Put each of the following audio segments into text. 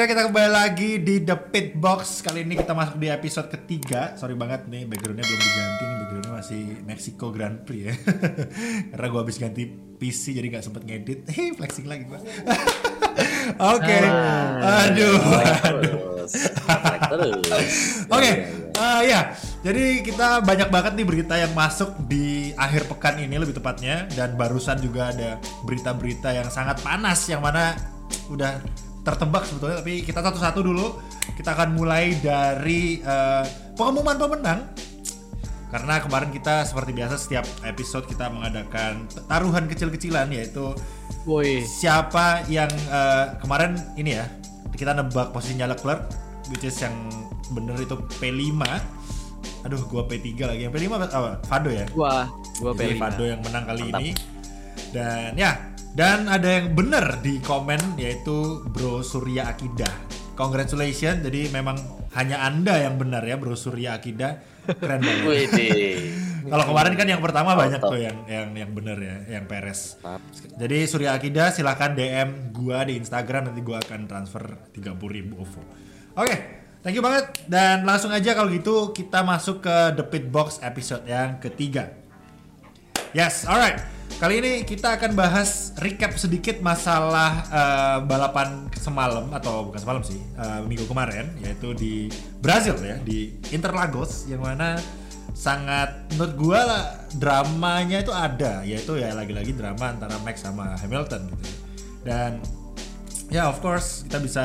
akhirnya kita kembali lagi di The Pit Box. Kali ini kita masuk di episode ketiga. Sorry banget nih, backgroundnya belum diganti nih. Backgroundnya masih Mexico Grand Prix ya. Karena gue habis ganti PC jadi nggak sempet ngedit. Hei, flexing lagi gue. Oke. Aduh. Aduh. Oke. Uh, ya, jadi kita banyak banget nih berita yang masuk di akhir pekan ini lebih tepatnya dan barusan juga ada berita-berita yang sangat panas yang mana udah tertebak sebetulnya tapi kita satu-satu dulu. Kita akan mulai dari uh, pengumuman pemenang. Karena kemarin kita seperti biasa setiap episode kita mengadakan taruhan kecil-kecilan yaitu Boy. siapa yang uh, kemarin ini ya kita nebak posisinya Leclerc which is yang bener itu P5 aduh gua P3 lagi. Yang P5 apa? Fado ya? Gua gua Jadi P5 Fado yang menang kali Mantap. ini. Dan ya dan ada yang bener di komen yaitu Bro Surya Akida. Congratulations. Jadi memang hanya Anda yang benar ya Bro Surya Akida. Keren banget. Kalau kemarin kan yang pertama banyak tuh yang yang yang bener ya, yang Peres. Jadi Surya Akida silahkan DM gua di Instagram nanti gua akan transfer 30 ribu OVO. Oke, thank you banget dan langsung aja kalau gitu kita masuk ke The Pit Box episode yang ketiga. Yes, alright. Kali ini kita akan bahas recap sedikit masalah uh, balapan semalam atau bukan semalam sih uh, minggu kemarin yaitu di Brazil ya di Interlagos yang mana sangat menurut gua lah, dramanya itu ada yaitu ya lagi-lagi drama antara Max sama Hamilton gitu. Dan ya of course kita bisa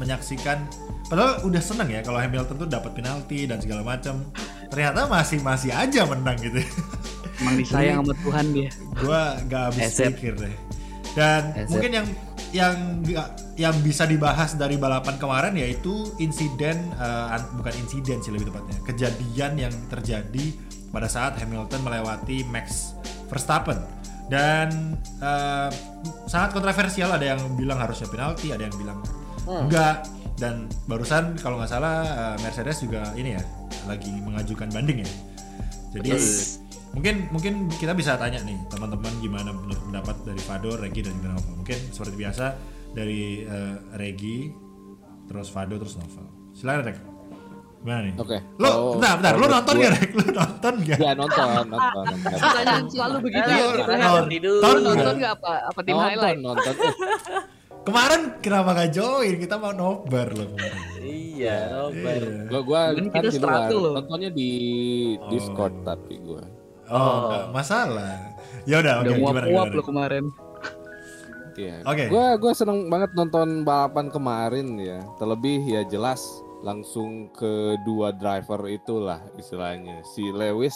menyaksikan padahal udah seneng ya kalau Hamilton tuh dapat penalti dan segala macam ternyata masih masih aja menang gitu Emang disayang sama Tuhan dia. Gua gak habis pikir deh. Dan mungkin yang yang yang bisa dibahas dari balapan kemarin yaitu insiden uh, bukan insiden sih lebih tepatnya kejadian yang terjadi pada saat Hamilton melewati Max Verstappen dan uh, sangat kontroversial ada yang bilang harusnya penalti ada yang bilang hmm. enggak dan barusan kalau nggak salah uh, Mercedes juga ini ya lagi mengajukan banding ya jadi yes mungkin mungkin kita bisa tanya nih teman-teman gimana menurut pendapat dari Fado, Regi dan juga Nova. Mungkin seperti biasa dari uh, Regi, terus Fado, terus Nova. Silakan Reg. Gimana nih? Oke. Okay. Lo, oh, bentar, bentar. Lo nonton gak, Rek? Lo nonton gak? Ya, nonton, nonton. nonton. selalu begitu ya. Nonton, nonton gak apa, apa tim nonton, highlight? Nonton, Kemarin kenapa gak join? Kita mau nobar loh kemarin. Iya, nobar. Iya. Gua gua kan di luar. Nontonnya di Discord oh. tapi gua. Oh, oh. masalah. Ya udah, oke okay, gimana gimana. lo kemarin. Iya. Oke. Okay. Gua gua seneng banget nonton balapan kemarin ya. Terlebih ya jelas langsung kedua driver itulah istilahnya. Si Lewis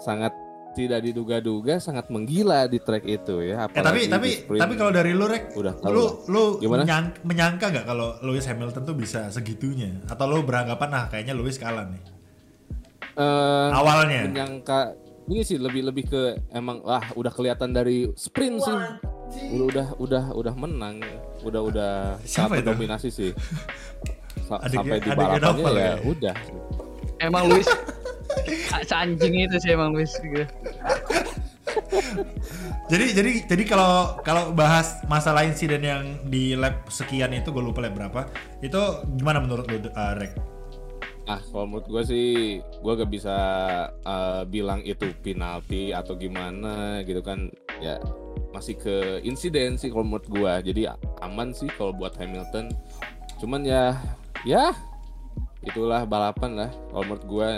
sangat tidak diduga-duga sangat menggila di track itu ya. eh, tapi tapi tapi kalau dari lu rek, udah lu lu Gimana? Menyang, menyangka nggak kalau Lewis Hamilton tuh bisa segitunya? Atau lu beranggapan nah kayaknya Lewis kalah nih? Uh, Awalnya menyangka ini sih lebih lebih ke emang lah udah kelihatan dari sprint sih. Udah udah udah udah menang. Udah udah sangat dominasi sih. Sa adik, sampai di balapannya ya, ya? udah. Emang Luis anjing itu sih emang Luis gitu. jadi jadi jadi kalau kalau bahas masalah insiden yang di lab sekian itu gue lupa lab berapa. Itu gimana menurut lu uh, Rek? Ah, kalau menurut gue sih, gue gak bisa uh, bilang itu penalti atau gimana gitu kan. Ya masih ke insiden sih kalau menurut gue. Jadi aman sih kalau buat Hamilton. Cuman ya, ya itulah balapan lah kalau menurut gue.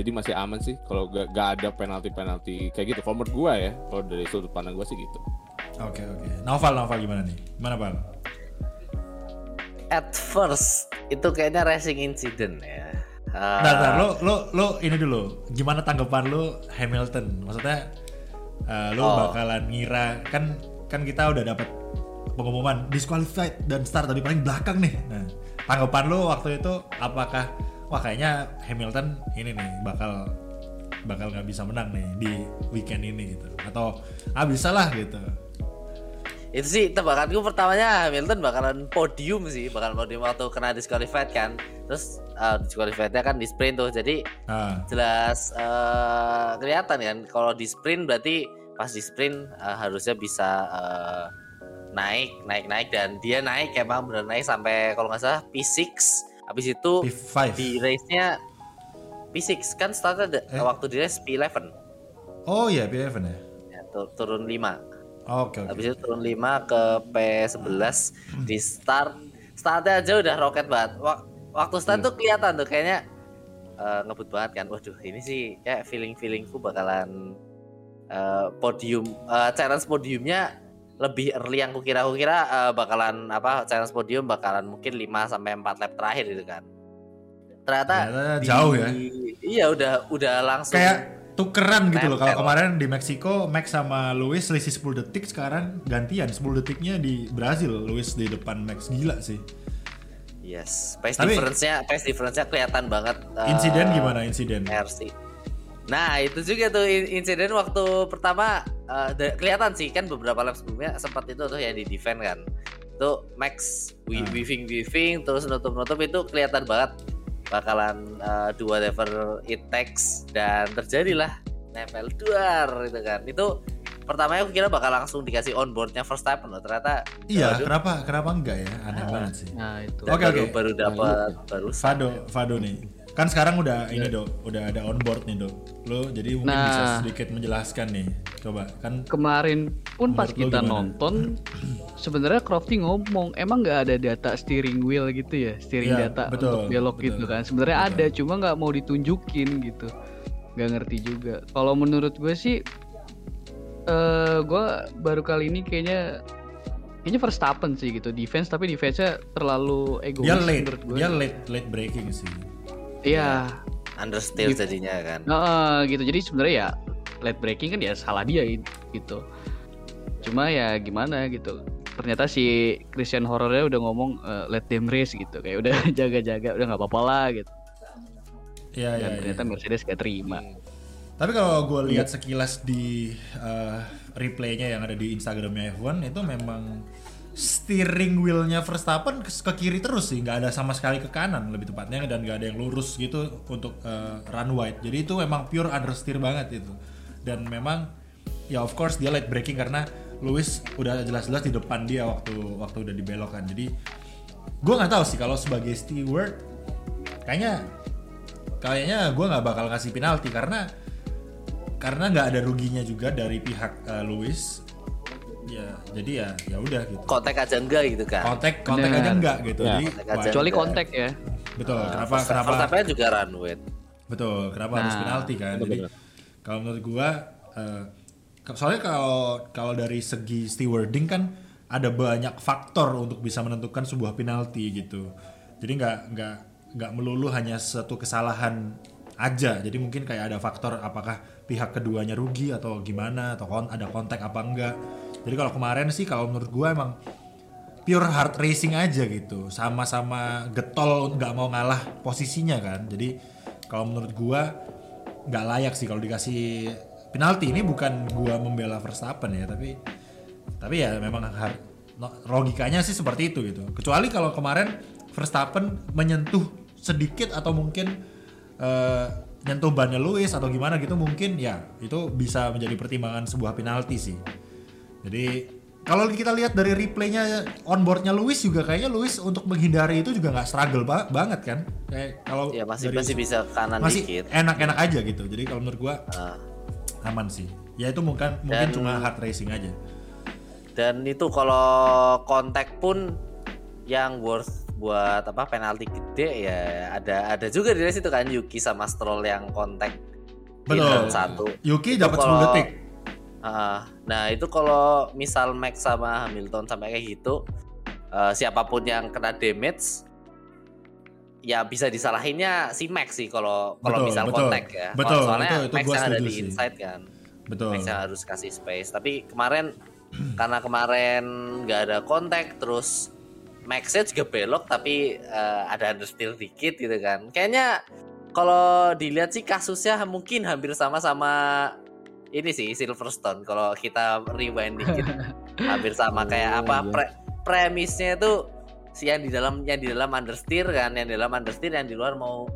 Jadi masih aman sih kalau gak, gak ada penalti-penalti kayak gitu. Kalau menurut gue ya, kalau dari sudut pandang gue sih gitu. Oke okay, oke. Okay. Novel Novel gimana nih? Gimana Val? At first itu kayaknya racing incident ya Uh, nah, nah, lo lo lo ini dulu. Gimana tanggapan lo Hamilton? Maksudnya uh, lo oh. bakalan ngira kan kan kita udah dapat pengumuman disqualified dan start tapi paling belakang nih. Nah, tanggapan lo waktu itu apakah wah kayaknya Hamilton ini nih bakal bakal nggak bisa menang nih di weekend ini gitu atau ah bisa lah gitu itu sih tebakanku pertamanya Hamilton bakalan podium sih bakalan podium waktu kena disqualified kan. Terus uh, disqualifiednya kan di sprint tuh jadi uh. jelas uh, kelihatan kan. Kalau di sprint berarti pas di sprint uh, harusnya bisa uh, naik naik naik dan dia naik emang bener naik sampai kalau nggak salah P6 habis itu P5. di race nya P6 kan startnya eh? waktu di race P11 oh iya P11 ya, ya tur turun 5 Oke, okay, okay. Habis itu turun 5 ke P11 di start startnya aja udah roket banget. Waktu start hmm. tuh kelihatan tuh kayaknya uh, ngebut banget kan. Waduh, ini sih kayak feeling-feelingku bakalan uh, podium uh, challenge podiumnya lebih early yang kukira kukira uh, bakalan apa challenge podium bakalan mungkin 5 sampai 4 lap terakhir gitu kan. Ternyata, Ternyata jauh ya. Iya, udah udah langsung kayak tukeran gitu loh. Kalau kemarin di Meksiko Max sama Luis selisih 10 detik, sekarang gantian 10 detiknya di Brazil. Luis di depan Max gila sih. Yes, pace difference-nya pace difference-nya kelihatan banget. Insiden uh, gimana insiden? RC. Nah, itu juga tuh insiden waktu pertama uh, kelihatan sih kan beberapa lap sebelumnya sempat itu tuh yang di defend kan. Itu Max nah. weaving weaving terus nutup-nutup itu kelihatan banget bakalan uh, do whatever it takes dan terjadilah nempel duar gitu kan. Itu pertamanya aku kira bakal langsung dikasih onboardnya first time loh. Ternyata iya aduh. kenapa? Kenapa enggak ya? Aneh nah, banget sih. nah itu. Oke okay, oke. okay. baru dapat baru Fado Fado nih kan sekarang udah ini iya. dok. Udah ada onboard nih dok. Lo jadi mungkin nah, bisa sedikit menjelaskan nih. Coba kan kemarin pun pas kita nonton sebenarnya Crofty ngomong emang nggak ada data steering wheel gitu ya? Steering ya, data betul, untuk belok betul, gitu kan? Sebenarnya ada cuma nggak mau ditunjukin gitu. Nggak ngerti juga. Kalau menurut gue sih uh, gue baru kali ini kayaknya kayaknya Verstappen sih gitu. Defense tapi defense-nya terlalu egois dia late, menurut gue. Dia late late breaking sih. Iya. Understeer jadinya kan. Uh, gitu. Jadi sebenarnya ya late breaking kan ya salah dia gitu. Cuma ya gimana gitu. Ternyata si Christian Hornernya udah ngomong uh, let them race gitu. Kayak udah jaga-jaga, udah nggak apa-apa lah gitu. Iya, iya. ternyata ya. Mercedes gak terima. Tapi kalau gue lihat sekilas di uh, replaynya yang ada di Instagramnya F1 itu memang steering wheelnya Verstappen ke, ke kiri terus sih, nggak ada sama sekali ke kanan lebih tepatnya dan nggak ada yang lurus gitu untuk uh, run wide. Jadi itu memang pure understeer banget itu. Dan memang ya of course dia late braking karena Lewis udah jelas-jelas di depan dia waktu waktu udah dibelokkan. Jadi gue nggak tahu sih kalau sebagai steward kayaknya kayaknya gue nggak bakal kasih penalti karena karena nggak ada ruginya juga dari pihak uh, Lewis ya jadi ya ya udah gitu. Kontak aja enggak gitu kan kontak kontak aja enggak gitu ya. jadi kecuali kontak ya. Betul uh, kenapa first, kenapa? first juga run with. Betul kenapa nah, harus penalti kan? betul, jadi kalau menurut gua uh, soalnya kalau kalau dari segi stewarding kan ada banyak faktor untuk bisa menentukan sebuah penalti gitu. Jadi nggak nggak nggak melulu hanya satu kesalahan aja. Jadi mungkin kayak ada faktor apakah pihak keduanya rugi atau gimana atau kon ada kontak apa enggak jadi kalau kemarin sih kalau menurut gue emang pure hard racing aja gitu. Sama-sama getol nggak mau ngalah posisinya kan. Jadi kalau menurut gue nggak layak sih kalau dikasih penalti ini bukan gue membela Verstappen ya tapi tapi ya memang hard, logikanya sih seperti itu gitu. Kecuali kalau kemarin Verstappen menyentuh sedikit atau mungkin uh, nyentuh bannya Lewis atau gimana gitu mungkin ya itu bisa menjadi pertimbangan sebuah penalti sih. Jadi kalau kita lihat dari replaynya onboardnya Luis juga kayaknya Luis untuk menghindari itu juga nggak struggle ba banget kan? Kayak kalau ya masih masih bisa kanan masih dikit. enak-enak aja gitu. Jadi kalau menurut gua uh. aman sih. Ya itu mungkin mungkin cuma hard racing aja. Dan itu kalau kontak pun yang worth buat apa penalti gede ya ada ada juga di situ kan Yuki sama Stroll yang kontak betul. satu. Yuki dapat 10 detik. Uh, nah itu kalau misal Max sama Hamilton sampai kayak gitu, uh, siapa pun yang kena damage, ya bisa disalahinnya si Max sih kalau kalau misal betul, kontak ya. Betul. Soalnya itu Max yang ada di inside kan. Betul. Max yang harus kasih space. Tapi kemarin karena kemarin nggak ada kontak, terus Maxnya juga belok tapi uh, ada understeer dikit gitu kan. Kayaknya kalau dilihat sih kasusnya mungkin hampir sama sama ini sih Silverstone kalau kita rewind dikit. Hampir sama kayak apa pre premisnya itu si yang di dalam yang di dalam understeer kan yang di dalam understeer yang di luar mau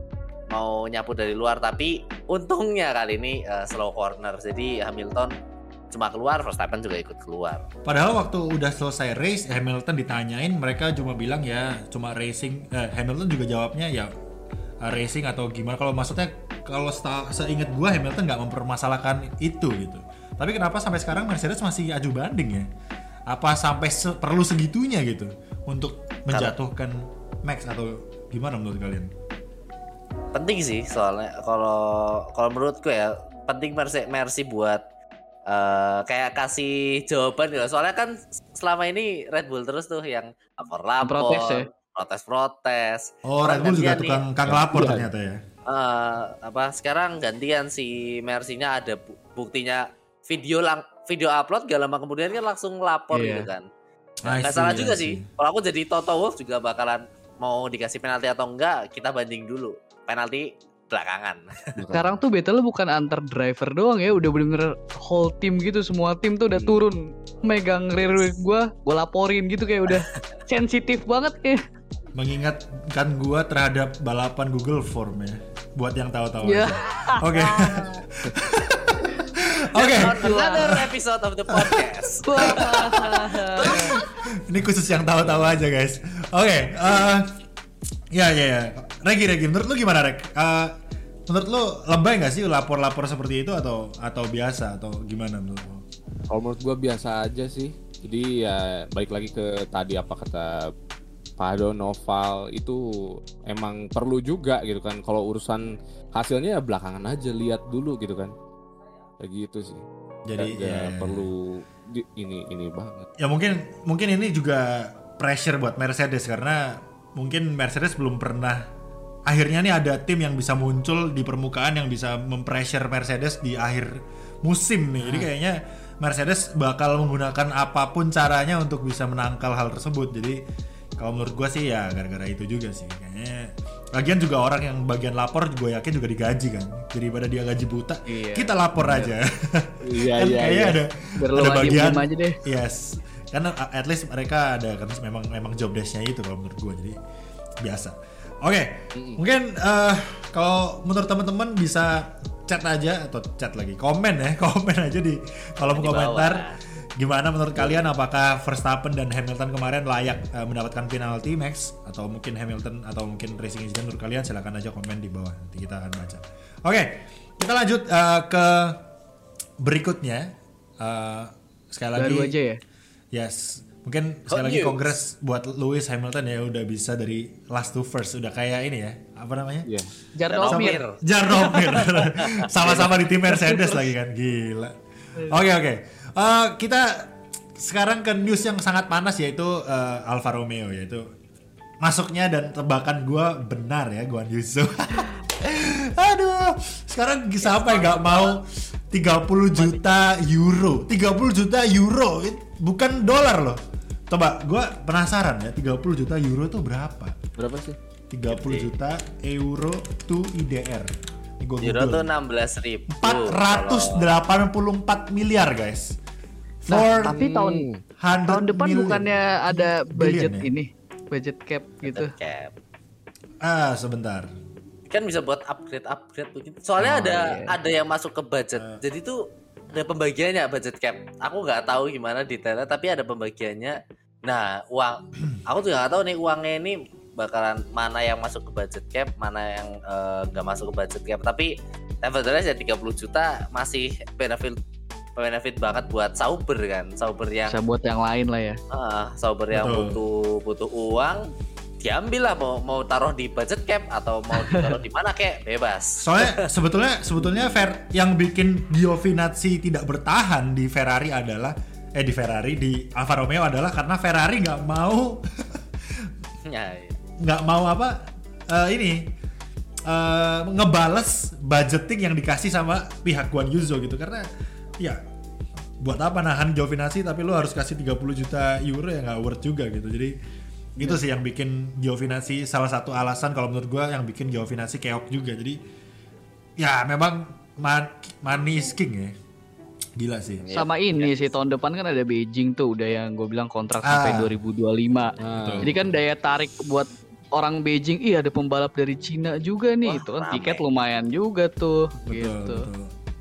mau nyapu dari luar. Tapi untungnya kali ini uh, slow corner jadi Hamilton cuma keluar Verstappen juga ikut keluar. Padahal waktu udah selesai race Hamilton ditanyain mereka cuma bilang ya cuma racing eh, Hamilton juga jawabnya ya uh, racing atau gimana kalau maksudnya kalau seingat gua Hamilton nggak mempermasalahkan itu gitu tapi kenapa sampai sekarang Mercedes masih aju banding ya apa sampai se perlu segitunya gitu untuk menjatuhkan Max atau gimana menurut kalian? Penting sih soalnya kalau kalau menurutku ya penting Mercy Mercy buat uh, kayak kasih jawaban gitu. Soalnya kan selama ini Red Bull terus tuh yang lapor lapor, protes ya? Protes protes. Oh Red Bull juga tukang kang lapor ya. ternyata ya. Uh, apa sekarang gantian si Mercy-nya ada buktinya video lang video upload gak lama kemudian kan langsung lapor yeah. gitu kan. Nah, gak salah juga sih. Kalau aku jadi Toto Wolff juga bakalan mau dikasih penalti atau enggak kita banding dulu. Penalti belakangan. Sekarang tuh battle bukan antar driver doang ya, udah bener-bener whole team gitu, semua tim tuh udah hmm. turun megang rear wheel gue, gue laporin gitu kayak udah sensitif banget ya. Mengingatkan gue terhadap balapan Google Form ya, buat yang tahu-tahu yeah. Oke. Okay. Oke. Okay. Another episode of the podcast. Ini khusus yang tahu-tahu aja guys. Oke. Okay, uh, eh, ya ya ya. Regi Regi, menurut lu gimana Reg? Uh, menurut lu lebay nggak sih lapor-lapor seperti itu atau atau biasa atau gimana menurut lu? Kalau menurut gua biasa aja sih. Jadi ya balik lagi ke tadi apa kata Pado Noval itu emang perlu juga gitu kan. Kalau urusan hasilnya ya belakangan aja lihat dulu gitu kan. Kayak gitu sih. Jadi ya, ya perlu di, ini ini banget. Ya mungkin mungkin ini juga pressure buat Mercedes karena mungkin Mercedes belum pernah akhirnya nih ada tim yang bisa muncul di permukaan yang bisa mempressure Mercedes di akhir musim nih. Jadi kayaknya Mercedes bakal menggunakan apa pun caranya untuk bisa menangkal hal tersebut. Jadi kalau menurut gue sih ya gara-gara itu juga sih. Kayaknya lagian juga orang yang bagian lapor gue yakin juga digaji kan. Daripada dia gaji buta iya, kita lapor iya. aja. Iya kan iya kayaknya iya. ada ada bagian aja deh. yes. Karena at least mereka ada kan. Memang memang job desknya itu kalau menurut gue jadi biasa. Oke okay, mm. mungkin uh, kalau menurut teman-teman bisa chat aja atau chat lagi. Komen ya komen aja di kolom komentar Gimana menurut kalian apakah Verstappen dan Hamilton kemarin layak uh, mendapatkan penalti Max atau mungkin Hamilton atau mungkin racing incident menurut kalian silahkan aja komen di bawah nanti kita akan baca. Oke, okay, kita lanjut uh, ke berikutnya. Uh, sekali lagi Baru aja ya. Yes. Mungkin sekali lagi kongres buat Lewis Hamilton ya udah bisa dari last to first udah kayak ini ya apa namanya? Yeah. Jarnomir. Jarnomir. Sama-sama di tim Mercedes lagi kan gila. Oke okay, oke. Okay. Uh, kita sekarang ke news yang sangat panas yaitu uh, Alfa Romeo yaitu masuknya dan tebakan gue benar ya Guan Yusu. Aduh, sekarang siapa yang nggak mau 30 juta euro? 30 juta euro, bukan dolar loh. Coba, gue penasaran ya, 30 juta euro tuh berapa? Berapa sih? 30 juta euro to IDR. Euro tuh 16 ribu. 484 miliar guys. Nah, tapi tahun tahun depan million. bukannya ada budget ya? ini, budget cap gitu. Cap. Ah, sebentar. Kan bisa buat upgrade upgrade begitu. Soalnya oh, ada iya. ada yang masuk ke budget. Uh. Jadi tuh ada pembagiannya budget cap. Aku nggak tahu gimana detailnya, tapi ada pembagiannya. Nah, uang aku juga nggak tahu nih uangnya ini bakalan mana yang masuk ke budget cap, mana yang eh, nggak uh, masuk ke budget cap. Tapi nevertheless ya 30 juta masih benefit benefit banget buat Sauber kan. Sauber yang bisa buat yang lain lah ya. Uh, Sauber yang butuh butuh uang diambil lah. Mau mau taruh di budget cap atau mau ditaruh di mana kek bebas. Soalnya sebetulnya sebetulnya fair yang bikin Giovinazzi tidak bertahan di Ferrari adalah eh di Ferrari di Alfa Romeo adalah karena Ferrari nggak mau ya, ya. nggak ya, mau apa uh, ini uh, ngebales budgeting yang dikasih sama pihak Guan Yuzo gitu. Karena ya buat apa nahan Giovinazzi tapi lo harus kasih 30 juta euro ya nggak worth juga gitu. Jadi itu sih yang bikin Giovinazzi salah satu alasan kalau menurut gue yang bikin Giovinazzi keok juga. Jadi ya memang man, money is king ya. Gila sih. Sama ini sih tahun depan kan ada Beijing tuh udah yang gue bilang kontrak ah. sampai 2025 ah. jadi kan daya tarik buat orang Beijing iya ada pembalap dari Cina juga nih. Wah, itu kan rame. tiket lumayan juga tuh betul, gitu. betul.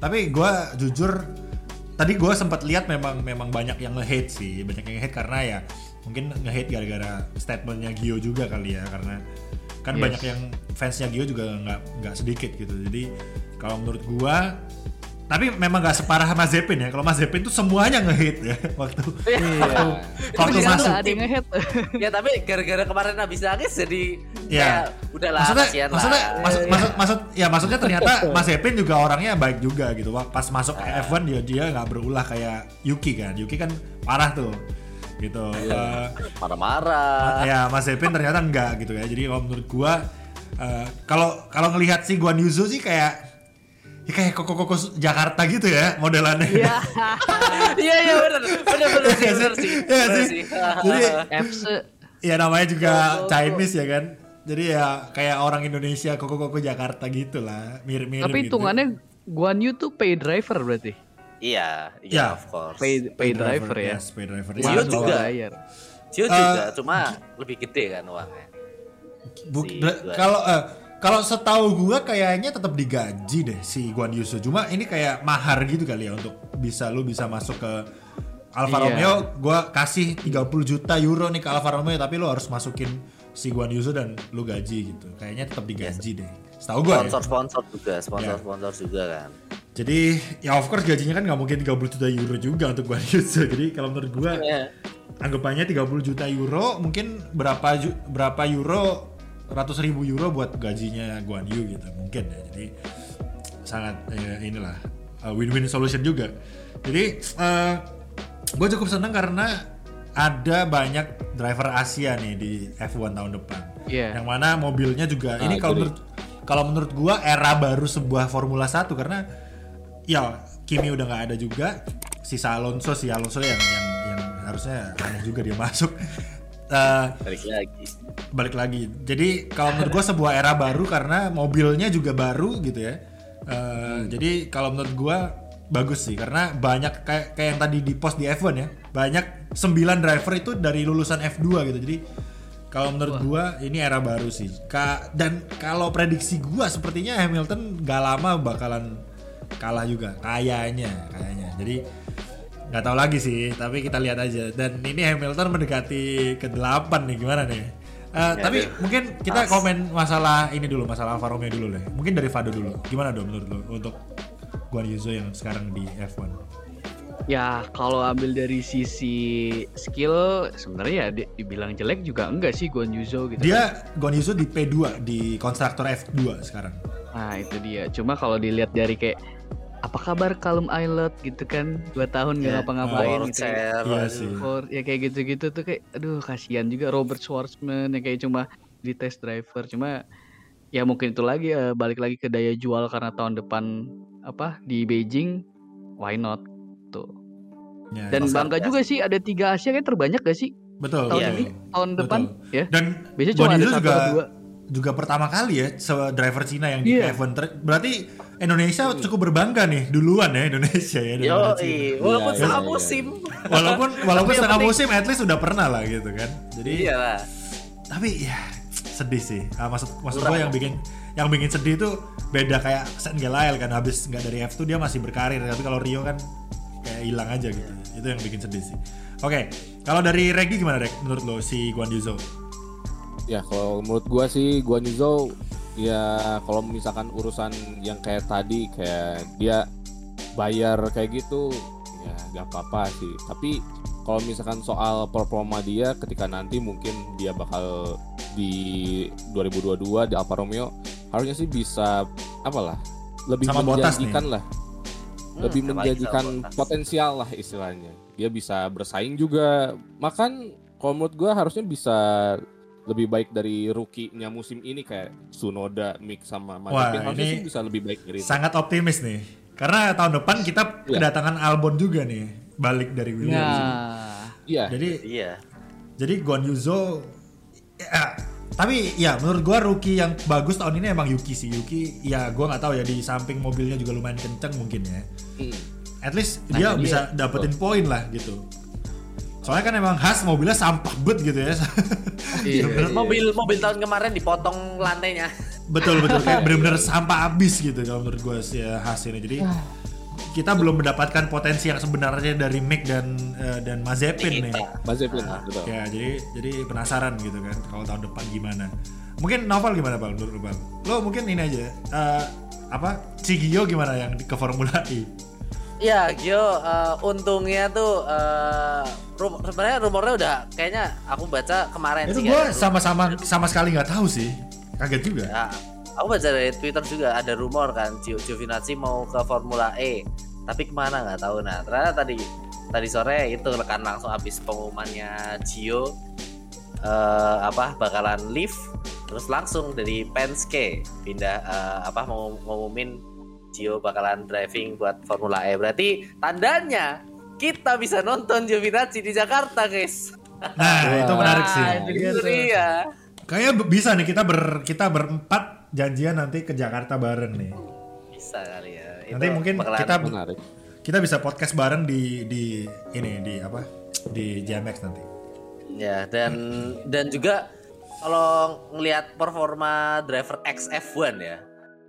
tapi gue jujur tadi gue sempat lihat memang memang banyak yang nge-hate sih banyak yang nge-hate karena ya mungkin nge-hate gara-gara statementnya Gio juga kali ya karena kan yes. banyak yang fansnya Gio juga nggak nggak sedikit gitu jadi kalau menurut gue tapi memang gak separah Mas Zepin ya. Kalau Mas Zepin tuh semuanya nge-hit ya waktu iya. waktu, waktu masuk. Ada yang nge-hit. ya tapi gara-gara kemarin habis nangis jadi ya udahlah maksudnya, maksudnya lah. Maksud, ya, maksud, maksud ya maksudnya ternyata Mas Zepin juga orangnya baik juga gitu. Pas masuk ke F1 dia dia nggak berulah kayak Yuki kan. Yuki kan parah tuh gitu. Iya. Uh, Marah-marah. Ya Mas Zepin ternyata enggak gitu ya. Jadi kalau menurut gua uh, kalau kalau ngelihat si Guan Yuzu sih kayak ya kayak koko koko Jakarta gitu ya modelannya. Iya. Iya iya benar. Benar benar sih benar sih. Iya sih. Jadi Ya namanya juga Chinese ya kan. Jadi ya kayak orang Indonesia koko koko Jakarta gitu lah, mirip-mirip Tapi gitu. hitungannya Guan Yu tuh pay driver berarti. Iya, iya yeah, of course. Pay, pay, pay driver, driver ya. Yes, pay driver. Cio juga. Cio juga, uh, cuma lebih gede kan uangnya. Buk, si kalau uh, kalau setahu gua kayaknya tetap digaji deh si Guan Yusu. Cuma ini kayak mahar gitu kali ya untuk bisa lu bisa masuk ke Alfa iya. Romeo. Gua kasih 30 juta euro nih ke Alfa Romeo tapi lu harus masukin si Guan Yusu dan lu gaji gitu. Kayaknya tetap digaji yes. deh. Setahu gua sponsor, ya. Sponsor juga, sponsor sponsor yeah. juga kan. Jadi ya of course gajinya kan nggak mungkin 30 juta euro juga untuk Guan Yusu. Jadi kalau menurut gua yeah. anggapannya 30 juta euro mungkin berapa berapa euro ratus ribu euro buat gajinya Guan Yu gitu mungkin ya. Jadi sangat ya, inilah uh, win-win solution juga. Jadi uh, eh, gue cukup senang karena ada banyak driver Asia nih di F1 tahun depan. Yeah. yang mana mobilnya juga ah, ini kalau menurut kalau menurut gue era baru sebuah Formula 1 karena ya Kimi udah nggak ada juga sisa Alonso si Alonso yang yang yang harusnya aneh juga dia masuk uh, balik lagi. balik lagi. Jadi kalau menurut gue sebuah era baru karena mobilnya juga baru gitu ya. Uh, hmm. jadi kalau menurut gue bagus sih karena banyak kayak kayak yang tadi di post di F1 ya banyak 9 driver itu dari lulusan F2 gitu. Jadi kalau menurut gue ini era baru sih. Ka dan kalau prediksi gue sepertinya Hamilton gak lama bakalan kalah juga. Kayaknya kayaknya. Jadi nggak tahu lagi sih tapi kita lihat aja. Dan ini Hamilton mendekati ke 8 nih gimana nih? Uh, ya, tapi deh. mungkin kita As. komen masalah ini dulu masalah Alfa Romeo dulu deh mungkin dari Fado dulu. Gimana dong menurut lo untuk Guan Yuzo yang sekarang di F1 ya kalau ambil dari sisi skill sebenarnya ya di, dibilang jelek juga enggak sih Guan Yuzo gitu. Dia kan. Guan Yuzo di P2 di konstruktor F2 sekarang. Nah itu dia. Cuma kalau dilihat dari kayak apa kabar Kalum Islet? gitu kan dua tahun nggak yeah. ngapa-ngapain oh, gitu ya. Iya sih. For, ya kayak gitu-gitu tuh kayak aduh kasihan juga Robert Schwarzman yang kayak cuma di test driver. Cuma ya mungkin itu lagi ya balik lagi ke daya jual karena tahun depan apa di Beijing why not? Tuh. Ya, dan bangga juga sih ada tiga Asia kayak terbanyak gak sih? Betul. Tahun iya. ini? Tahun betul. depan? Ya dan biasanya cuma ada satu juga, dua juga pertama kali ya driver Cina yang di yeah. F1 berarti Indonesia hmm. cukup berbangga nih duluan ya Indonesia ya. Yo, walaupun iya, setengah iya, musim. Walaupun walaupun setengah musim at least sudah pernah lah gitu kan. Jadi Iya Tapi ya sedih sih. Ah, maksud maksud gue yang bikin yang bikin sedih itu beda kayak Sen Gelael kan habis nggak dari F2 dia masih berkarir tapi kalau Rio kan kayak hilang aja gitu. Itu yang bikin sedih sih. Oke, kalau dari Regi gimana Reg menurut lo si Guan Yuzo? Ya kalau menurut gua sih Guan Yuzo ya kalau misalkan urusan yang kayak tadi kayak dia bayar kayak gitu ya gak apa-apa sih. Tapi kalau misalkan soal performa dia ketika nanti mungkin dia bakal di 2022 di Alfa Romeo harusnya sih bisa apalah lebih Sama menjanjikan lah. Hmm, lebih menjanjikan potensial lah istilahnya. Dia bisa bersaing juga. Makan kalau menurut gue harusnya bisa lebih baik dari rookie-nya musim ini kayak Sunoda, Mick sama Wah, ini sih bisa lebih baik dari Sangat optimis nih. Karena tahun depan kita ya. kedatangan Albon juga nih, balik dari Williams. Nah. Iya. Jadi iya. Jadi Guan Yuzo ya, tapi ya menurut gua rookie yang bagus tahun ini emang Yuki sih. Yuki ya gua nggak tahu ya di samping mobilnya juga lumayan kenceng mungkin ya. Hmm. At least nah, dia bisa dapetin poin lah gitu. Soalnya kan emang khas mobilnya sampah bet gitu ya. iya, iya, mobil mobil tahun kemarin dipotong lantainya. Betul betul kayak bener-bener sampah abis gitu kalau menurut gue sih ya khas ini. Jadi kita belum mendapatkan potensi yang sebenarnya dari Mick dan uh, dan Mazepin nih. Mazepin, uh, betul. Ya, jadi jadi penasaran gitu kan kalau tahun depan gimana. Mungkin Novel gimana Bang menurut Bang? Lo mungkin ini aja uh, apa Cigio gimana yang ke Formula E? Ya, Gio uh, untungnya tuh uh, rum sebenarnya rumornya udah kayaknya aku baca kemarin Itu sih. Itu gue sama-sama sama sekali nggak tahu sih. Kaget juga. Ya, aku baca dari Twitter juga ada rumor kan Gio Giovinazzi mau ke Formula E tapi ke mana nggak tahu nah ternyata tadi tadi sore itu rekan langsung habis pengumumannya Gio uh, apa bakalan live terus langsung dari Penske pindah uh, apa mau ngumumin Gio bakalan driving buat Formula E berarti tandanya kita bisa nonton Giovinazzi di Jakarta guys nah itu menarik sih itu iya kayaknya bisa nih kita ber kita berempat janjian nanti ke Jakarta bareng nih. Bisa kali ya. Nanti Itu mungkin kita menarik. kita bisa podcast bareng di di ini di apa di JMX nanti. Ya dan dan juga kalau ngelihat performa driver XF1 ya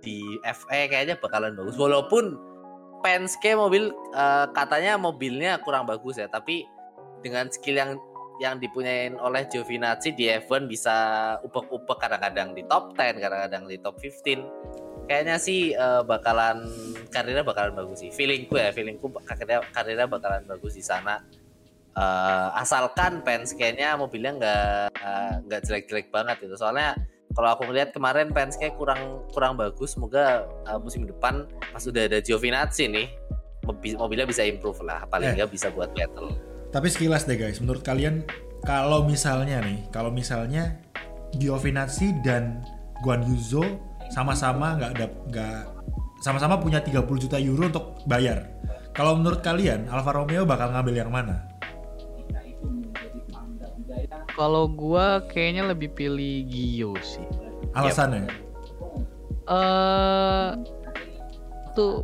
di FE kayaknya bakalan bagus walaupun Penske mobil uh, katanya mobilnya kurang bagus ya tapi dengan skill yang yang dipunyain oleh Giovinazzi di F1 bisa upek-upek kadang-kadang di top 10, kadang-kadang di top 15. Kayaknya sih uh, bakalan karirnya bakalan bagus sih. Feelingku ya, feelingku karirnya karirnya bakalan bagus di sana. Uh, asalkan Penske-nya mobilnya nggak nggak uh, jelek-jelek banget itu. Soalnya kalau aku melihat kemarin Penske kurang kurang bagus. Semoga uh, musim depan pas udah ada Giovinazzi nih mobilnya bisa improve lah. Paling nggak eh. bisa buat battle tapi sekilas deh guys, menurut kalian kalau misalnya nih, kalau misalnya Giovinazzi dan Guan Yuzo sama-sama nggak ada nggak sama-sama punya 30 juta euro untuk bayar. Kalau menurut kalian Alfa Romeo bakal ngambil yang mana? Kalau gua kayaknya lebih pilih Gio sih. Alasannya? Eh uh, tuh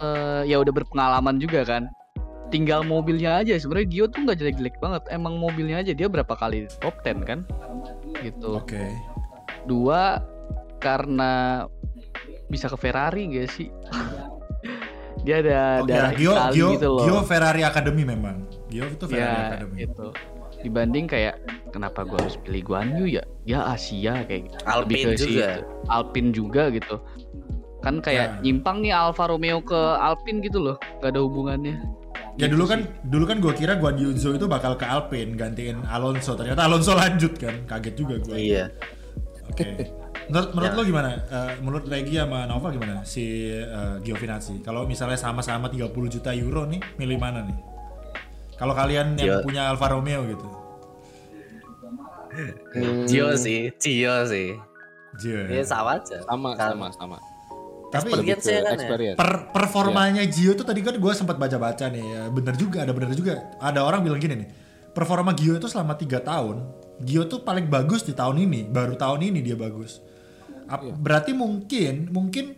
uh, ya udah berpengalaman juga kan. Tinggal mobilnya aja. Sebenarnya Gio tuh nggak jelek-jelek banget. Emang mobilnya aja dia berapa kali top 10 kan? Gitu. Oke. Okay. dua karena bisa ke Ferrari gak sih? Dia ada okay, darah Gio, Itali Gio, gitu loh. Gio Ferrari Academy memang. Gio itu Ferrari ya, Academy. itu dibanding kayak kenapa gue harus pilih Guan Yu ya ya Asia kayak gitu. Alpine juga Alpine juga gitu kan kayak ya. nyimpang nih Alfa Romeo ke Alpine gitu loh gak ada hubungannya Ya gitu dulu kan sih. dulu kan gue kira Guan Yuzo itu bakal ke Alpine gantiin Alonso. Ternyata Alonso lanjut kan. Kaget juga gue. Iya. Oke. Okay. Menurut, menurut ya. lo gimana? Uh, menurut Regi sama Nova gimana si uh, Giovinazzi? Kalau misalnya sama-sama 30 juta euro nih, milih mana nih? Kalau kalian yang punya Alfa Romeo gitu. Gio sih, Gio sih. Gio. Ya, sama aja. Sama, sama, sama tapi experience ya kan ya? per performanya yeah. Gio tuh tadi kan gue sempat baca-baca nih ya bener juga ada bener juga ada orang bilang gini nih performa Gio itu selama tiga tahun Gio tuh paling bagus di tahun ini baru tahun ini dia bagus Ap, yeah. berarti mungkin mungkin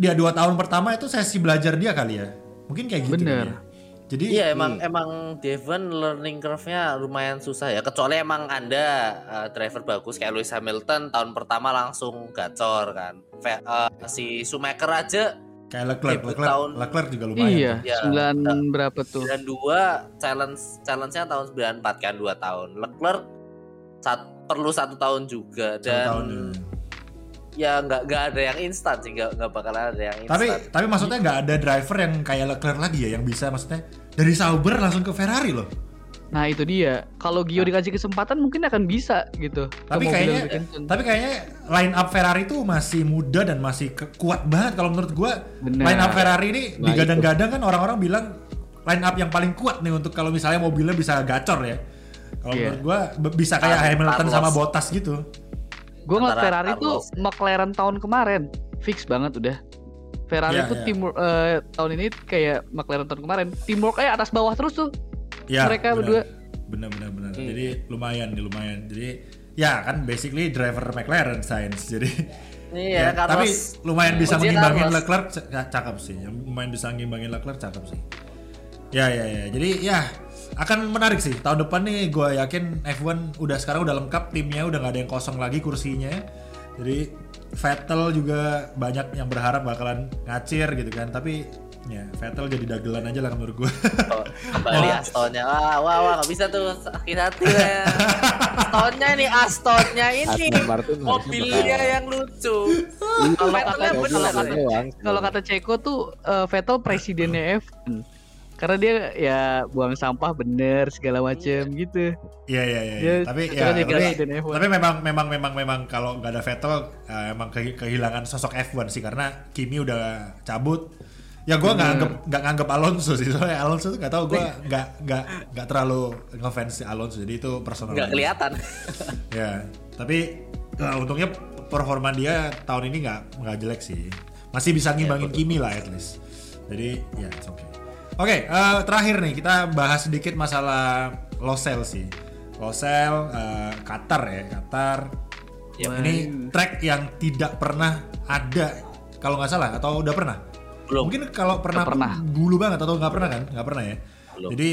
dia dua tahun pertama itu sesi belajar dia kali ya mungkin kayak gitu bener ya. Jadi iya emang hmm. emang Devon learning curve-nya lumayan susah ya. Kecuali emang Anda uh, driver bagus kayak Lewis Hamilton tahun pertama langsung gacor kan. Fe, uh, si Schumacher aja kayak Leclerc, Leclerc, tahun, Leclerc juga lumayan. Iya, ya, 9 berapa tuh? 92 challenge challenge-nya tahun 94 kan 2 tahun. Leclerc sat, perlu satu tahun juga dan tahun, ya nggak nggak ada yang instan sih nggak nggak bakal ada yang instan. Tapi tapi maksudnya nggak ada driver yang kayak Leclerc lagi ya yang bisa maksudnya dari Sauber langsung ke Ferrari loh. Nah itu dia. Kalau Gio nah. dikasih kesempatan mungkin akan bisa gitu. Tapi kayaknya tapi kayaknya line up Ferrari itu masih muda dan masih kuat banget kalau menurut gua. Bener. Line up Ferrari ini nah, digadang-gadang kan orang-orang bilang line up yang paling kuat nih untuk kalau misalnya mobilnya bisa gacor ya. Kalau yeah. menurut gua bisa kayak Hamilton sama Bottas gitu. Gue ngeliat Ferrari tuh McLaren tahun kemarin fix banget udah. Ferrari yeah, tuh yeah. timur uh, tahun ini kayak McLaren tahun kemarin teamwork kayak atas bawah terus tuh. Yeah, mereka bener. berdua. Bener bener bener. Hmm. Jadi lumayan nih lumayan. Jadi ya kan basically driver McLaren Sainz. Jadi Iya, ya, tapi lumayan bisa mengimbangin Leclerc cakep sih. Lumayan bisa mengimbangin Leclerc cakep sih. Ya ya ya. Jadi ya akan menarik sih tahun depan nih gue yakin F1 udah sekarang udah lengkap timnya udah nggak ada yang kosong lagi kursinya jadi Vettel juga banyak yang berharap bakalan ngacir gitu kan tapi Ya, Vettel jadi dagelan aja lah menurut gue. Oh, kembali oh. Astonnya. Wah, wah, wah, gak bisa tuh sakit hati ya. Astonnya ini Astonnya ini mobilnya yang lucu. kalau kata kalau kata, kalau kata Ceko tuh uh, Vettel presidennya F1 karena dia ya buang sampah bener segala macem gitu. Iya iya iya. iya. Tapi ya tapi, tapi memang memang memang memang kalau nggak ada Vettel uh, emang kehilangan sosok F1 sih karena Kimi udah cabut Ya gue nggak anggap nggak nganggap Alonso sih soalnya Alonso tuh nggak tahu gue nggak nggak nggak terlalu ngefans Alonso jadi itu personal. Nggak kelihatan. ya tapi uh, untungnya performa dia tahun ini nggak nggak jelek sih masih bisa ya, ngimbangin ya, Kimi lah at least. Jadi ya oke. Okay. Oke okay, uh, eh, terakhir nih kita bahas sedikit masalah Losel sih. Losel uh, Qatar ya Qatar. Ya, ini track yang tidak pernah ada kalau nggak salah atau udah pernah belum. Mungkin kalau pernah, pernah dulu banget atau nggak pernah kan? Nggak pernah ya. Belum. Jadi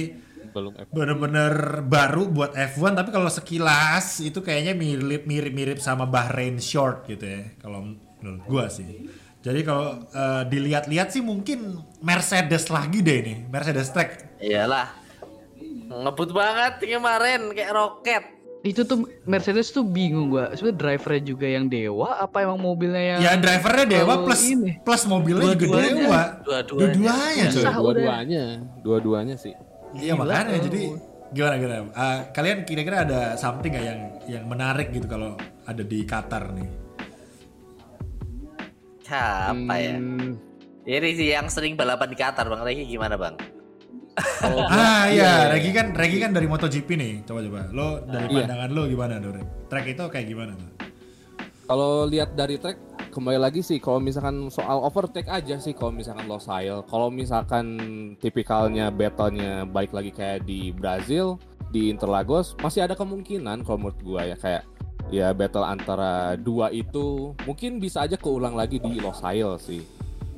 belum bener-bener baru buat F1 tapi kalau sekilas itu kayaknya mirip mirip mirip sama Bahrain Short gitu ya kalau menurut gua sih. Jadi kalau uh, dilihat-lihat sih mungkin Mercedes lagi deh ini, Mercedes track. Iyalah. Ngebut banget kemarin kayak roket. Itu tuh Mercedes tuh bingung gua. Sebenarnya drivernya juga yang dewa apa emang mobilnya yang ya drivernya dewa plus ini. plus mobilnya dua juga dewa. Dua-duanya. Dua dua-duanya. Dua-duanya sih. Iya makanya jadi gimana gimana? Uh, kalian kira-kira ada something gak yang yang menarik gitu kalau ada di Qatar nih apa ya hmm. ini sih yang sering balapan di Qatar bang Regi gimana bang Oh, ah iya, iya, Regi kan Regi kan dari MotoGP nih. Coba coba. Lo dari iya. pandangan lo gimana, Dore? Track itu kayak gimana tuh? Kalau lihat dari track kembali lagi sih kalau misalkan soal overtake aja sih kalau misalkan Losail. Kalau misalkan tipikalnya battlenya baik lagi kayak di Brazil, di Interlagos masih ada kemungkinan kalau menurut gua ya kayak ya battle antara dua itu mungkin bisa aja keulang lagi di Losail sih.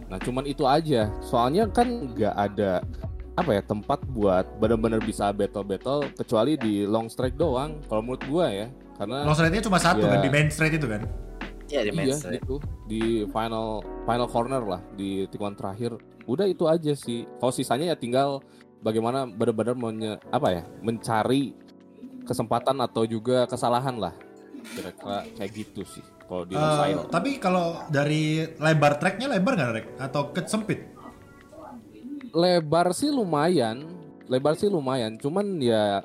Nah cuman itu aja. Soalnya kan nggak ada apa ya tempat buat benar-benar bisa battle battle kecuali di long straight doang kalau menurut gua ya. Karena long straightnya cuma satu ya, kan di main straight itu kan? Iya di main iya, straight itu di final final corner lah di tikungan terakhir. Udah itu aja sih. Kalau sisanya ya tinggal bagaimana benar-benar menye, apa ya mencari kesempatan atau juga kesalahan lah kira-kira kayak gitu sih kalau di uh, tapi kalau dari lebar tracknya lebar nggak rek atau sempit lebar sih lumayan, lebar sih lumayan. Cuman ya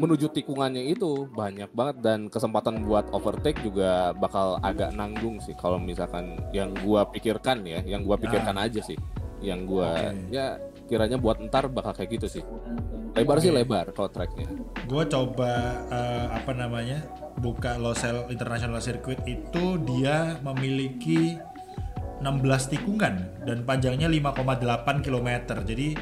menuju tikungannya itu banyak banget dan kesempatan buat overtake juga bakal agak nanggung sih kalau misalkan yang gua pikirkan ya, yang gua pikirkan ah. aja sih. Yang gua okay. ya kiranya buat ntar bakal kayak gitu sih. Lebar okay. sih lebar kalau tracknya. Gua coba uh, apa namanya buka Losail International Circuit itu dia memiliki 16 tikungan dan panjangnya 5,8 km. Jadi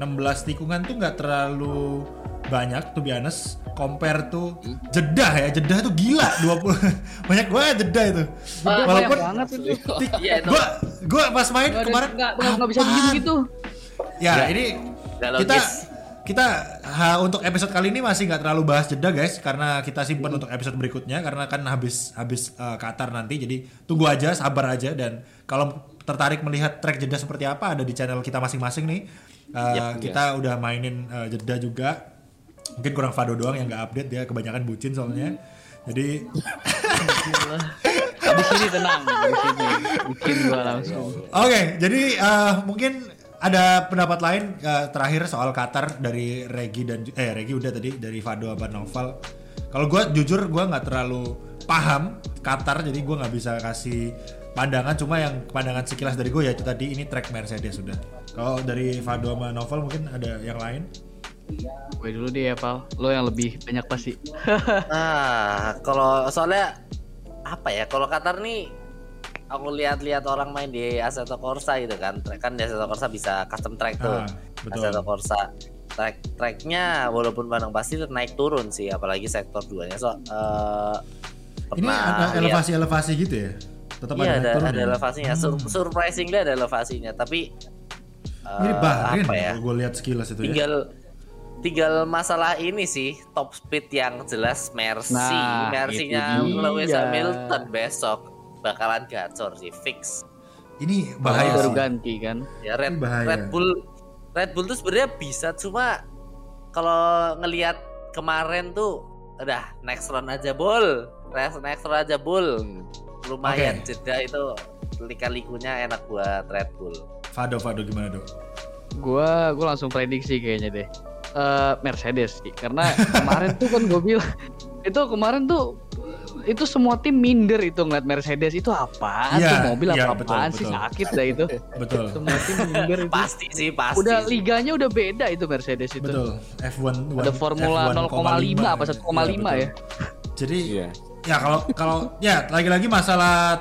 16 tikungan tuh nggak terlalu banyak tuh honest compare tuh Jeddah ya Jeddah tuh gila 20 banyak banget Jeddah itu ah, walaupun banget itu. Iya, gua gua pas main gak kemarin nggak bisa diem gitu ya, ya ini kita kita ha, untuk episode kali ini masih nggak terlalu bahas jeda guys. Karena kita simpan hmm. untuk episode berikutnya karena kan habis habis uh, Qatar nanti. Jadi tunggu aja sabar aja. Dan kalau tertarik melihat track jeda seperti apa ada di channel kita masing-masing nih. Uh, yep, kita yes. udah mainin uh, jeda juga. Mungkin kurang Fado doang yang nggak update. Ya kebanyakan bucin soalnya. Jadi di sini tenang di sini bikin gua langsung. Oke okay, jadi uh, mungkin ada pendapat lain uh, terakhir soal Qatar dari Regi dan eh Regi udah tadi dari Fado apa Novel. Kalau gue jujur gue nggak terlalu paham Qatar jadi gue nggak bisa kasih pandangan cuma yang pandangan sekilas dari gue ya itu tadi ini track Mercedes sudah. Kalau dari Fado sama Novel mungkin ada yang lain? Gue dulu deh ya Pal, lo yang lebih banyak pasti. nah kalau soalnya apa ya kalau Qatar nih aku lihat-lihat orang main di Assetto Corsa gitu kan. Kan di Assetto Corsa bisa custom track tuh. Ah, Assetto Corsa. Track tracknya walaupun pandang pasti naik turun sih apalagi sektor 2 nya so uh, ini ada elevasi-elevasi gitu ya? Tetap iya, ada, ada, ada ya? elevasinya. Hmm. Sur surprisingly ada elevasinya tapi uh, ini Bahrain apa ya gue lihat sekilas itu ya. tinggal ya tinggal masalah ini sih top speed yang jelas. Mercy nah, Mercy-nya Lewis Hamilton besok bakalan gacor sih fix. Ini bahaya baru ganti kan. Ya Red, Red Bull Red Bull tuh sebenarnya bisa cuma kalau ngelihat kemarin tuh udah next round aja bol next next round aja bol lumayan okay. jeda itu lika-likunya enak buat Red Bull Fado Fado gimana dok? Gua gua langsung prediksi kayaknya deh uh, Mercedes sih karena kemarin tuh kan gue bilang itu kemarin tuh itu semua tim minder itu ngeliat Mercedes. Itu apa ya, tuh mobil ya, apa apaan betul, sih? betul. sakit dah itu. Betul. Semua tim minder itu. Pasti sih pasti udah sih. liganya udah beda itu Mercedes itu. Betul. F1 ada Formula 0,5 apa 1,5 ya, ya? Jadi yeah. ya kalau kalau ya lagi-lagi masalah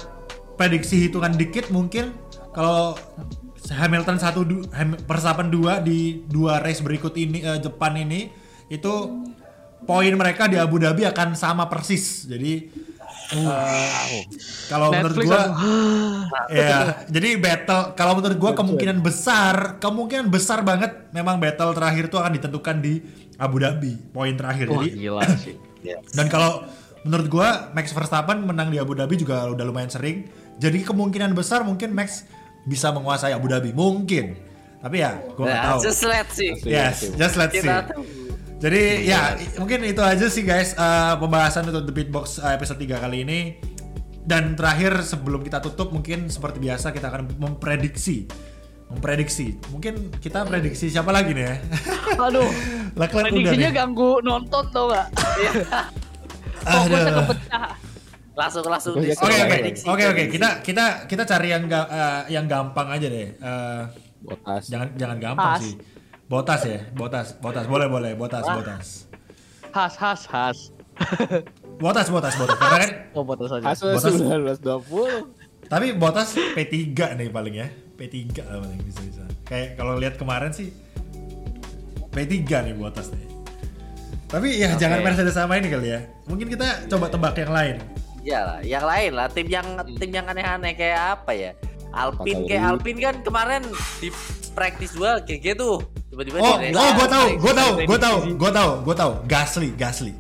prediksi hitungan dikit mungkin kalau Hamilton satu persapan dua di dua race berikut ini uh, Jepan ini itu poin mereka di Abu Dhabi akan sama persis. Jadi uh, kalau menurut gua ya, jadi battle kalau menurut gua kemungkinan besar, kemungkinan besar banget memang battle terakhir itu akan ditentukan di Abu Dhabi, poin terakhir. Wah, jadi gila sih. Dan kalau menurut gua Max Verstappen menang di Abu Dhabi juga udah lumayan sering. Jadi kemungkinan besar mungkin Max bisa menguasai Abu Dhabi, mungkin. Tapi ya, gua nggak nah, tahu. Just let's see. Yes, just let's see. Jadi ya mungkin itu aja sih guys uh, pembahasan untuk The Beatbox uh, episode 3 kali ini. Dan terakhir sebelum kita tutup mungkin seperti biasa kita akan memprediksi memprediksi. Mungkin kita prediksi siapa lagi nih ya? Aduh. prediksinya ganggu nonton tau gak? Fokusnya kepecah. Langsung langsung. Oke oke oke oke kita kita kita cari yang uh, yang gampang aja deh. Uh, Botas. Jangan jangan gampang Pas. sih Botas ya, botas, botas, boleh boleh, botas, botas. Has, has, has. botas, botas, botas. Karena kan oh botas aja. Has botas 1920. Tapi botas P3 nih paling ya. P3 lah paling bisa bisa. Kayak kalau lihat kemarin sih P3 nih botas nih. Tapi ya okay. jangan Mercedes sama ini kali ya. Mungkin kita coba tebak yang lain. Iyalah, yang lain lah. Tim yang tim yang aneh-aneh kayak apa ya? Alpin kayak Alpin kan kemarin di praktis dua kayak gitu tiba-tiba oh, dia oh gue tahu gue tahu gue tahu gue tahu gue tahu Gasly Gasly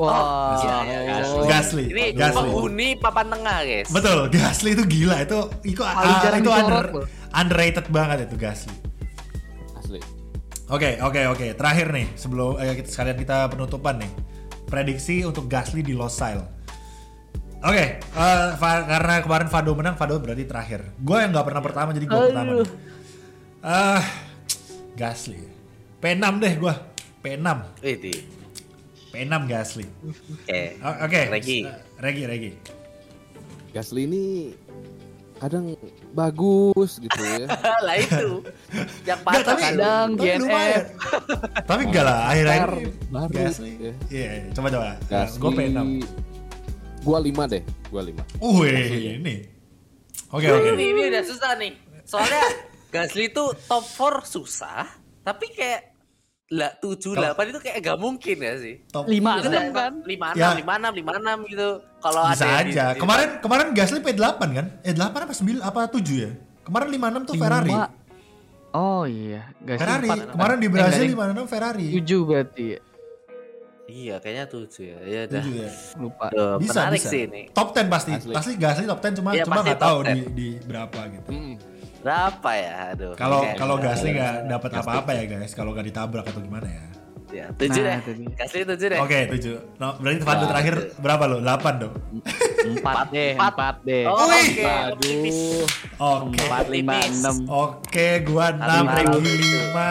Wah, wow. ya, ya, Gasly. Gasly. Ini Gasly. penghuni papan tengah, guys. Betul, Gasly itu gila itu itu, uh, itu under, underrated banget itu Gasly. Asli. Oke, okay, oke, okay, oke. Okay. Terakhir nih sebelum eh, kita sekalian kita penutupan nih. Prediksi untuk Gasly di Losail. Oke, okay, uh, eh, karena kemarin Fado menang, Fado berarti terakhir. Gue yang nggak pernah pertama, jadi gue pertama. Ah, uh, Gasly. P6 deh gua. P6. Itu. P6 Gasly. Oke. Okay. Oke. Okay. Regi. Uh, Regi, Regi. Gasly ini kadang bagus gitu ya. lah itu. Yang patah kadang GNF. tapi enggak lah akhir-akhir baru. Gasly. Iya, yeah. coba coba. Gasly, gua P6. Gua 5 deh, gua 5. Uh, ini. Oke, okay, oke. Okay. Ini, ini udah susah nih. Soalnya Gasly itu top 4 susah, tapi kayak lah tujuh delapan itu kayak gak mungkin ya sih. Top lima enam kan? Lima enam, ya. lima enam, lima enam gitu. Kalau ada aja. Di, kemarin di, kemarin Gasly P delapan kan? Eh delapan apa sembilan apa tujuh ya? Kemarin lima enam tuh 5. Ferrari. Oh iya, Gasly Ferrari. 4, kemarin di Brazil lima enam Ferrari. Tujuh berarti. Ya? Iya, kayaknya tujuh ya. Iya dah. Tujuh ya. Lupa. Tuh, bisa, bisa. sih ini. Top ten pasti. Asli. Pasti Gasly top ten cuma ya, cuma nggak tahu di, di berapa gitu. Hmm. Berapa ya? Aduh. Kalau kalau Gasly nggak dapat apa-apa ya guys, kalau nggak ditabrak atau gimana ya? Ya, tujuh nah, deh. Gasly tujuh deh. Oke, okay, tujuh. No, berarti Fando terakhir berapa lo? Delapan dong. Empat deh, empat deh. Oh, Oke. Okay. Aduh. Oke. Empat lima enam. Oke, gua enam, Regi lima,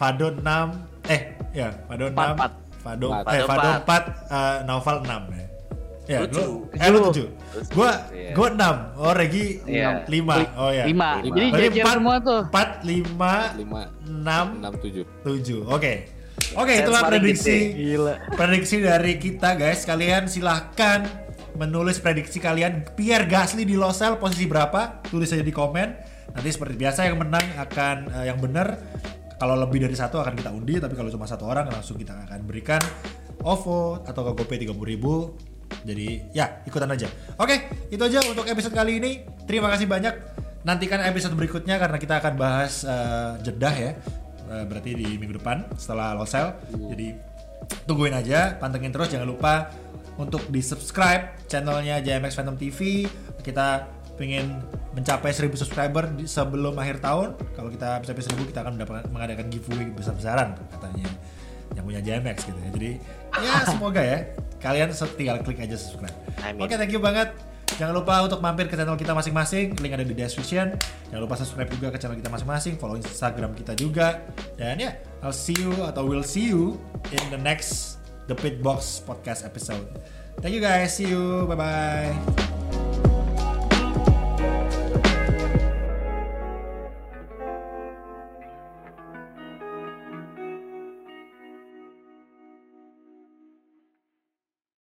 Fado enam. Eh, ya, Fado enam. Fado, eh, Fado empat, uh, Naufal enam ya. Ya, lu, eh lu tujuh. Gua yeah. gua enam. Oh Regi yeah. lima. Oh ya. Lima. lima. Jadi empat semua tuh. Empat, lima, lima, enam, enam tujuh. Tujuh. Oke. Okay. Oke, okay, itulah prediksi. Gila. Prediksi dari kita guys. Kalian silahkan menulis prediksi kalian Pierre Gasly di Losel posisi berapa? Tulis aja di komen. Nanti seperti biasa yang menang akan uh, yang benar kalau lebih dari satu akan kita undi tapi kalau cuma satu orang langsung kita akan berikan OVO atau ke GoPay 30 ribu jadi ya ikutan aja. Oke, itu aja untuk episode kali ini. Terima kasih banyak. Nantikan episode berikutnya karena kita akan bahas uh, jedah ya. Uh, berarti di minggu depan setelah Losel. Jadi tungguin aja, pantengin terus jangan lupa untuk di subscribe channelnya JMX Phantom TV. Kita pengen mencapai 1000 subscriber di, sebelum akhir tahun. Kalau kita mencapai 1000 kita akan mendapatkan mengadakan giveaway besar-besaran katanya yang punya JMX gitu ya. Jadi ya semoga ya kalian tinggal klik aja subscribe. Oke, okay, thank you banget. Jangan lupa untuk mampir ke channel kita masing-masing, link ada di description. Jangan lupa subscribe juga ke channel kita masing-masing, follow Instagram kita juga. Dan ya, yeah, I'll see you atau we'll see you in the next The Pit Box podcast episode. Thank you guys, see you, bye bye.